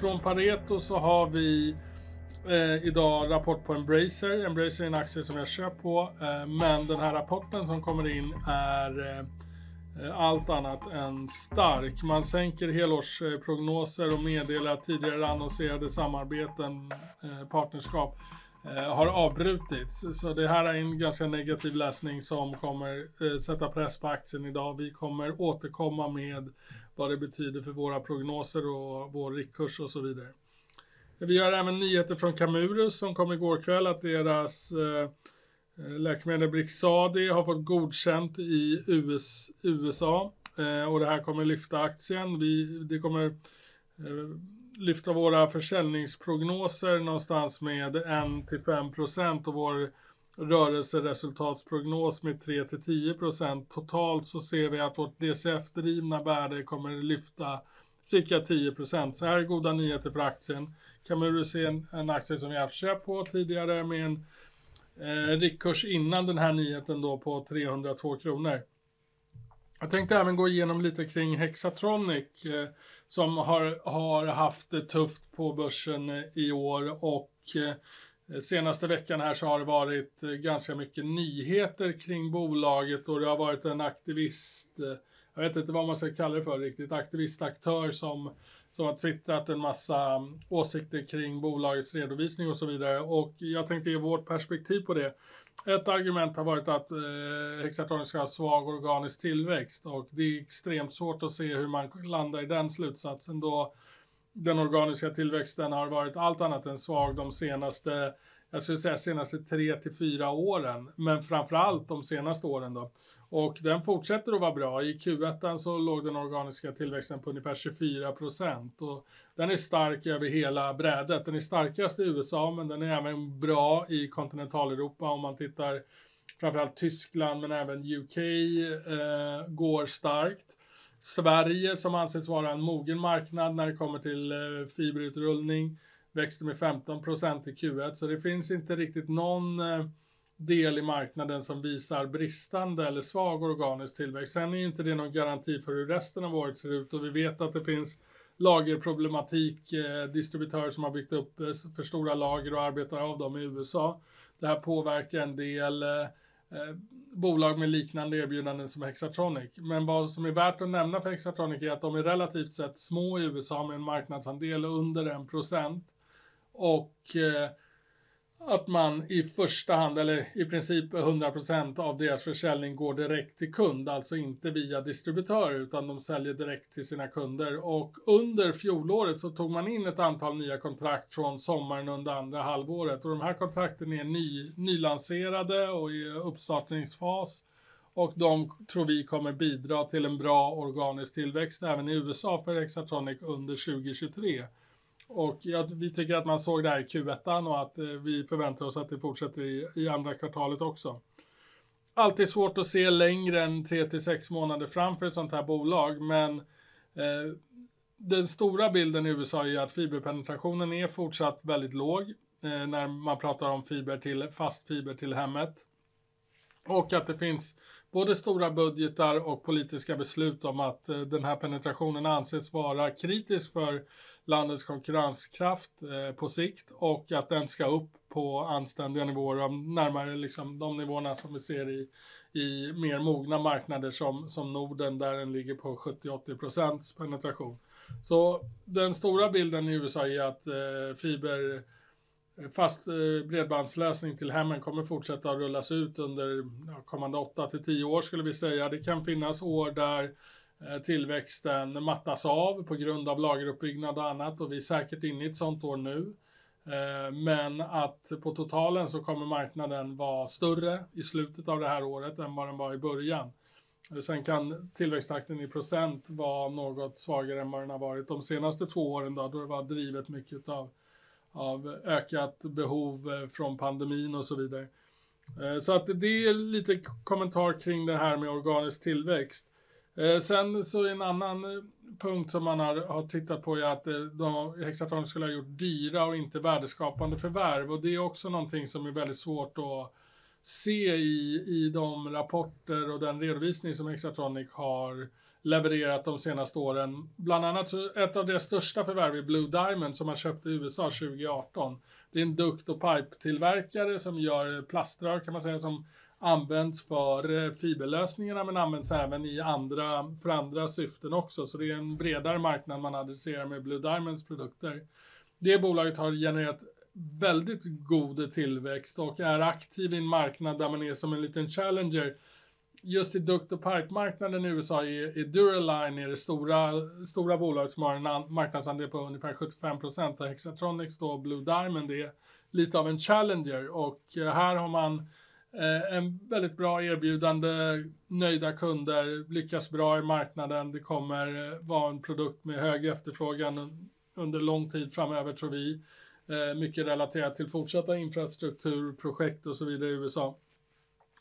från Pareto så har vi eh, idag rapport på Embracer. Embracer är en aktie som jag köpt på, eh, men den här rapporten som kommer in är eh, allt annat än stark. Man sänker helårsprognoser och meddelar att tidigare annonserade samarbeten, eh, partnerskap, eh, har avbrutits. Så det här är en ganska negativ läsning som kommer eh, sätta press på aktien idag. Vi kommer återkomma med vad det betyder för våra prognoser och vår riktkurs och så vidare. Vi har även nyheter från Camurus som kom igår kväll att deras eh, eh läkemedel Brixadi har fått godkänt i US, USA eh, och det här kommer lyfta aktien. Vi, det kommer eh, lyfta våra försäljningsprognoser någonstans med 1-5% och vår rörelseresultatsprognos med 3-10%. Totalt så ser vi att vårt DCF-drivna värde kommer lyfta cirka 10 procent. Så här är goda nyheter för aktien. Camurus är en, en aktie som vi har köpt på tidigare med en eh, riktkurs innan den här nyheten då på 302 kronor. Jag tänkte även gå igenom lite kring Hexatronic eh, som har, har haft det tufft på börsen eh, i år och eh, Eh, senaste veckan här så har det varit eh, ganska mycket nyheter kring bolaget och det har varit en aktivist, eh, jag vet inte vad man ska kalla det för riktigt, aktivistaktör som som har twittrat en massa mm, åsikter kring bolagets redovisning och så vidare. Och jag tänkte ge vårt perspektiv på det. Ett argument har varit att eh, Hexatronic ska ha svag organisk tillväxt och det är extremt svårt att se hur man landar i den slutsatsen då den organiska tillväxten har varit allt annat än svag de senaste jag skulle säga senaste tre till fyra åren, men framförallt de senaste åren då. Och den fortsätter att vara bra. I Q1 så låg den organiska tillväxten på ungefär 24 procent och den är stark över hela brädet. Den är starkast i USA, men den är även bra i kontinentaleuropa om man tittar framförallt Tyskland, men även UK eh, går starkt. Sverige som anses vara en mogen marknad när det kommer till eh, fiberutrullning växte med 15 procent i Q1, så det finns inte riktigt någon eh, del i marknaden som visar bristande eller svag organisk tillväxt. Sen är ju inte det någon garanti för hur resten av året ser ut och vi vet att det finns lagerproblematik, eh, distributörer som har byggt upp eh, för stora lager och arbetar av dem i USA. Det här påverkar en del eh, eh, bolag med liknande erbjudanden som Hexatronic. Men vad som är värt att nämna för Hexatronic är att de är relativt sett små i USA med en marknadsandel under 1% och eh, att man i första hand, eller i princip 100% av deras försäljning går direkt till kund, alltså inte via distributörer utan de säljer direkt till sina kunder. Och under fjolåret så tog man in ett antal nya kontrakt från sommaren under andra halvåret och de här kontrakten är ny, nylanserade och i uppstartningsfas och de tror vi kommer bidra till en bra organisk tillväxt även i USA för Exatronic under 2023. Och ja, vi tycker att man såg det här i Q1 och att eh, vi förväntar oss att det fortsätter i, i andra kvartalet också. Alltid svårt att se längre än 3-6 månader fram för ett sånt här bolag, men eh, den stora bilden i USA är att fiberpenetrationen är fortsatt väldigt låg eh, när man pratar om fiber till, fast fiber till hemmet. Och att det finns både stora budgetar och politiska beslut om att eh, den här penetrationen anses vara kritisk för landets konkurrenskraft eh, på sikt och att den ska upp på anständiga nivåer, närmare liksom de nivåerna som vi ser i, i mer mogna marknader som, som Norden där den ligger på 70-80% penetration. Så den stora bilden i USA är att eh, fiber fast eh, bredbandslösning till hemmen kommer fortsätta att rullas ut under kommande 8 till 10 år skulle vi säga. Det kan finnas år där eh, tillväxten mattas av på grund av lageruppbyggnad och annat och vi är säkert inne i ett sånt år nu. Eh, men att på totalen så kommer marknaden vara större i slutet av det här året än vad den var i början. Sen kan tillväxttakten i procent vara något svagare än vad den har varit de senaste två åren då, då det var drivet mycket av, av ökat behov eh, från pandemin och så vidare. Eh, så att det är lite kommentar kring det här med organisk tillväxt. Eh, sen så en annan punkt som man har, har tittat på är att eh, Hexaton skulle ha gjort dyra och inte värdeskapande förvärv och det är också någonting som är väldigt svårt att se i, i de rapporter och den redovisning som Hexatronic har levererat de senaste åren. Bland annat så ett av deras största förvärv är Blue Diamond som man köpte i USA 2018. Det är en dukt och pipe-tillverkare som gör plaströr kan man säga som används för eh, fiberlösningarna men används även i andra, för andra syften också. Så det är en bredare marknad man adresserar med Blue Diamonds produkter. Det bolaget har genererat väldigt god tillväxt och är aktiv i en marknad där man är som en liten challenger. Just i dukt och pipe-marknaden i USA i, i Duraline är det stora, stora bolaget som har en marknadsandel på ungefär 75 procent och Hexatronics då, Blue Diamond, är lite av en challenger och eh, här har man eh, en väldigt bra erbjudande, nöjda kunder, lyckas bra i marknaden. Det kommer eh, vara en produkt med hög efterfrågan under lång tid framöver tror vi. Eh, mycket relaterat till fortsatta infrastrukturprojekt och så vidare i USA.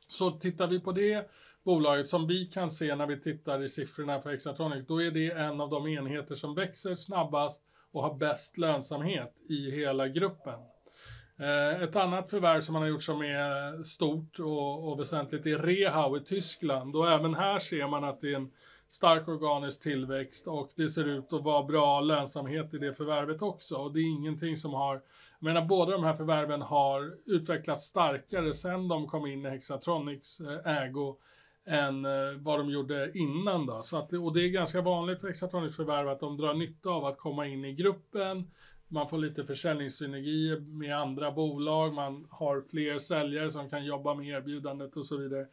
Så tittar vi på det bolaget som vi kan se när vi tittar i siffrorna för Exatronic, då är det en av de enheter som växer snabbast och har bäst lönsamhet i hela gruppen. Eh, ett annat förvärv som man har gjort som är stort och, och väsentligt är Rehau i Tyskland och även här ser man att det är en stark organisk tillväxt och det ser ut att vara bra lönsamhet i det förvärvet också. Och det är ingenting som har, jag menar båda de här förvärven har utvecklats starkare sen de kom in i Hexatronics eh, ägo än eh, vad de gjorde innan då. Så att, och det är ganska vanligt för Hexatronics förvärv att de drar nytta av att komma in i gruppen. Man får lite försäljningssynergier med andra bolag, man har fler säljare som kan jobba med erbjudandet och så vidare.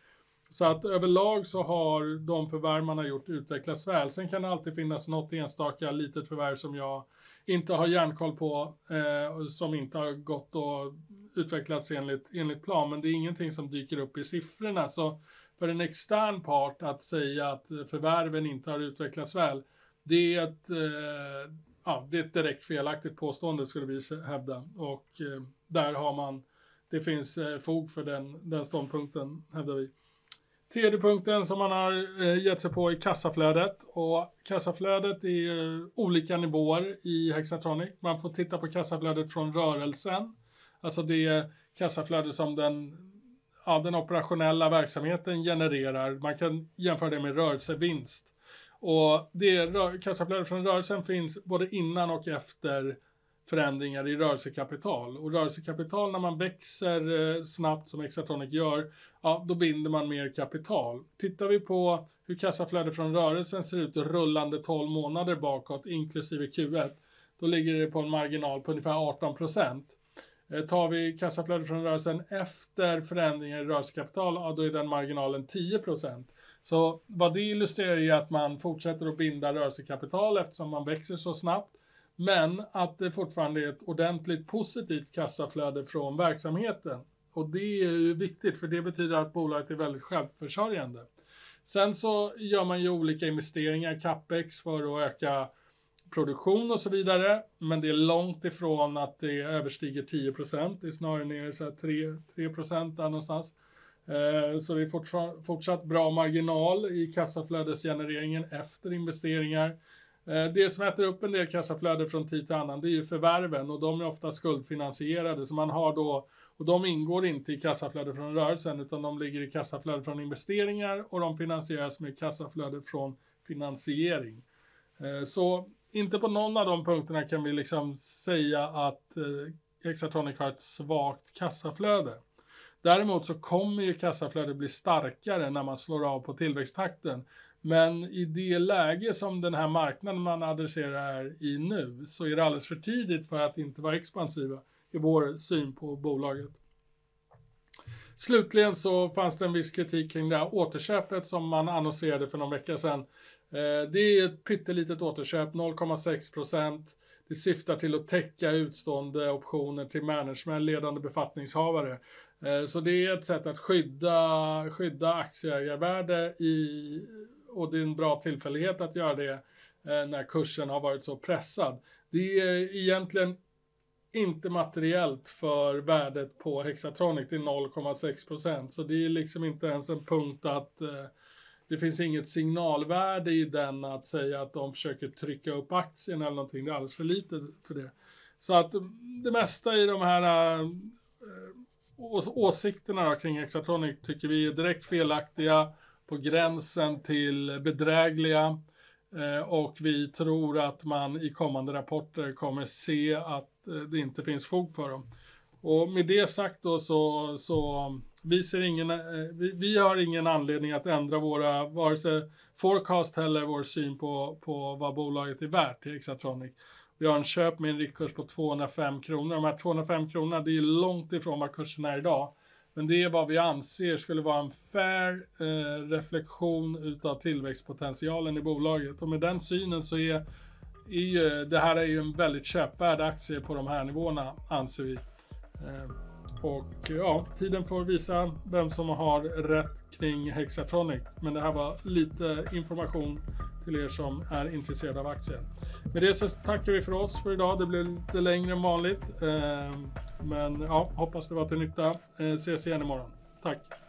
Så att överlag så har de förvärv man har gjort utvecklats väl. Sen kan det alltid finnas något enstaka litet förvärv som jag inte har järnkoll på, eh, som inte har gått och utvecklats enligt, enligt plan. Men det är ingenting som dyker upp i siffrorna. Så för en extern part att säga att eh, förvärven inte har utvecklats väl, det är ett, eh, ja, det är ett direkt felaktigt påstående skulle vi hävda. Och eh, där har man, det finns eh, fog för den, den ståndpunkten, hävdar vi. Tredje punkten som man har eh, gett sig på är kassaflödet. Och kassaflödet är eh, olika nivåer i Hexatronic. Man får titta på kassaflödet från rörelsen. Alltså det kassaflöde som den, ja, den operationella verksamheten genererar. Man kan jämföra det med rörelsevinst. Och det kassaflödet från rörelsen finns både innan och efter förändringar i rörelsekapital. Och rörelsekapital när man växer eh, snabbt som Exatronic gör, ja då binder man mer kapital. Tittar vi på hur kassaflödet från rörelsen ser ut rullande 12 månader bakåt inklusive Q1, då ligger det på en marginal på ungefär 18 procent. Eh, tar vi kassaflödet från rörelsen efter förändringar i rörelsekapital, ja då är den marginalen 10 procent. Så vad det illustrerar är att man fortsätter att binda rörelsekapital eftersom man växer så snabbt. Men att det fortfarande är ett ordentligt positivt kassaflöde från verksamheten. Och det är ju viktigt för det betyder att bolaget är väldigt självförsörjande. Sen så gör man ju olika investeringar, capex, för att öka produktion och så vidare. Men det är långt ifrån att det överstiger 10 procent. Det är snarare ner så 3, procent där någonstans. Eh, så det är fortsatt bra marginal i kassaflödesgenereringen efter investeringar. Eh, det som äter upp en del kassaflöde från tid till annan, det är ju förvärven och de är ofta skuldfinansierade. Så man har då, och de ingår inte i kassaflöde från rörelsen utan de ligger i kassaflöde från investeringar och de finansieras med kassaflöde från finansiering. Eh, så inte på någon av de punkterna kan vi liksom säga att eh, Exatronic har ett svagt kassaflöde. Däremot så kommer ju kassaflödet bli starkare när man slår av på tillväxttakten. Men i det läge som den här marknaden man adresserar är i nu så är det alldeles för tidigt för att inte vara expansiva i vår syn på bolaget. Slutligen så fanns det en viss kritik kring det här återköpet som man annonserade för någon vecka sedan. Eh, det är ett pyttelitet återköp, 0,6 procent. Det syftar till att täcka utstående optioner till management, ledande befattningshavare. Eh, så det är ett sätt att skydda, skydda aktieägarvärde i och det är en bra tillfällighet att göra det eh, när kursen har varit så pressad. Det är egentligen inte materiellt för värdet på Hexatronic det är 0,6% så det är liksom inte ens en punkt att eh, det finns inget signalvärde i den att säga att de försöker trycka upp aktien eller någonting. Det är alldeles för lite för det. Så att det mesta i de här äh, åsikterna kring Hexatronic tycker vi är direkt felaktiga på gränsen till bedrägliga eh, och vi tror att man i kommande rapporter kommer se att eh, det inte finns fog för dem. Och med det sagt då så, så um, vi, ser ingen, eh, vi, vi, har ingen anledning att ändra våra, vare sig forecast eller vår syn på, på vad bolaget är värt till Exatronic. Vi har en köp med en riktkurs på 205 kronor. De här 205 kronorna, det är långt ifrån vad kursen är idag. Men det är vad vi anser skulle vara en fair eh, reflektion utav tillväxtpotentialen i bolaget. Och med den synen så är, är det här är ju en väldigt köpvärd aktie på de här nivåerna, anser vi. Eh, och ja, tiden får visa vem som har rätt kring Hexatronic. Men det här var lite information till er som är intresserade av aktien. Med det så tackar vi för oss för idag. Det blev lite längre än vanligt. Eh, men ja, hoppas det var till nytta. Eh, ses igen imorgon. Tack!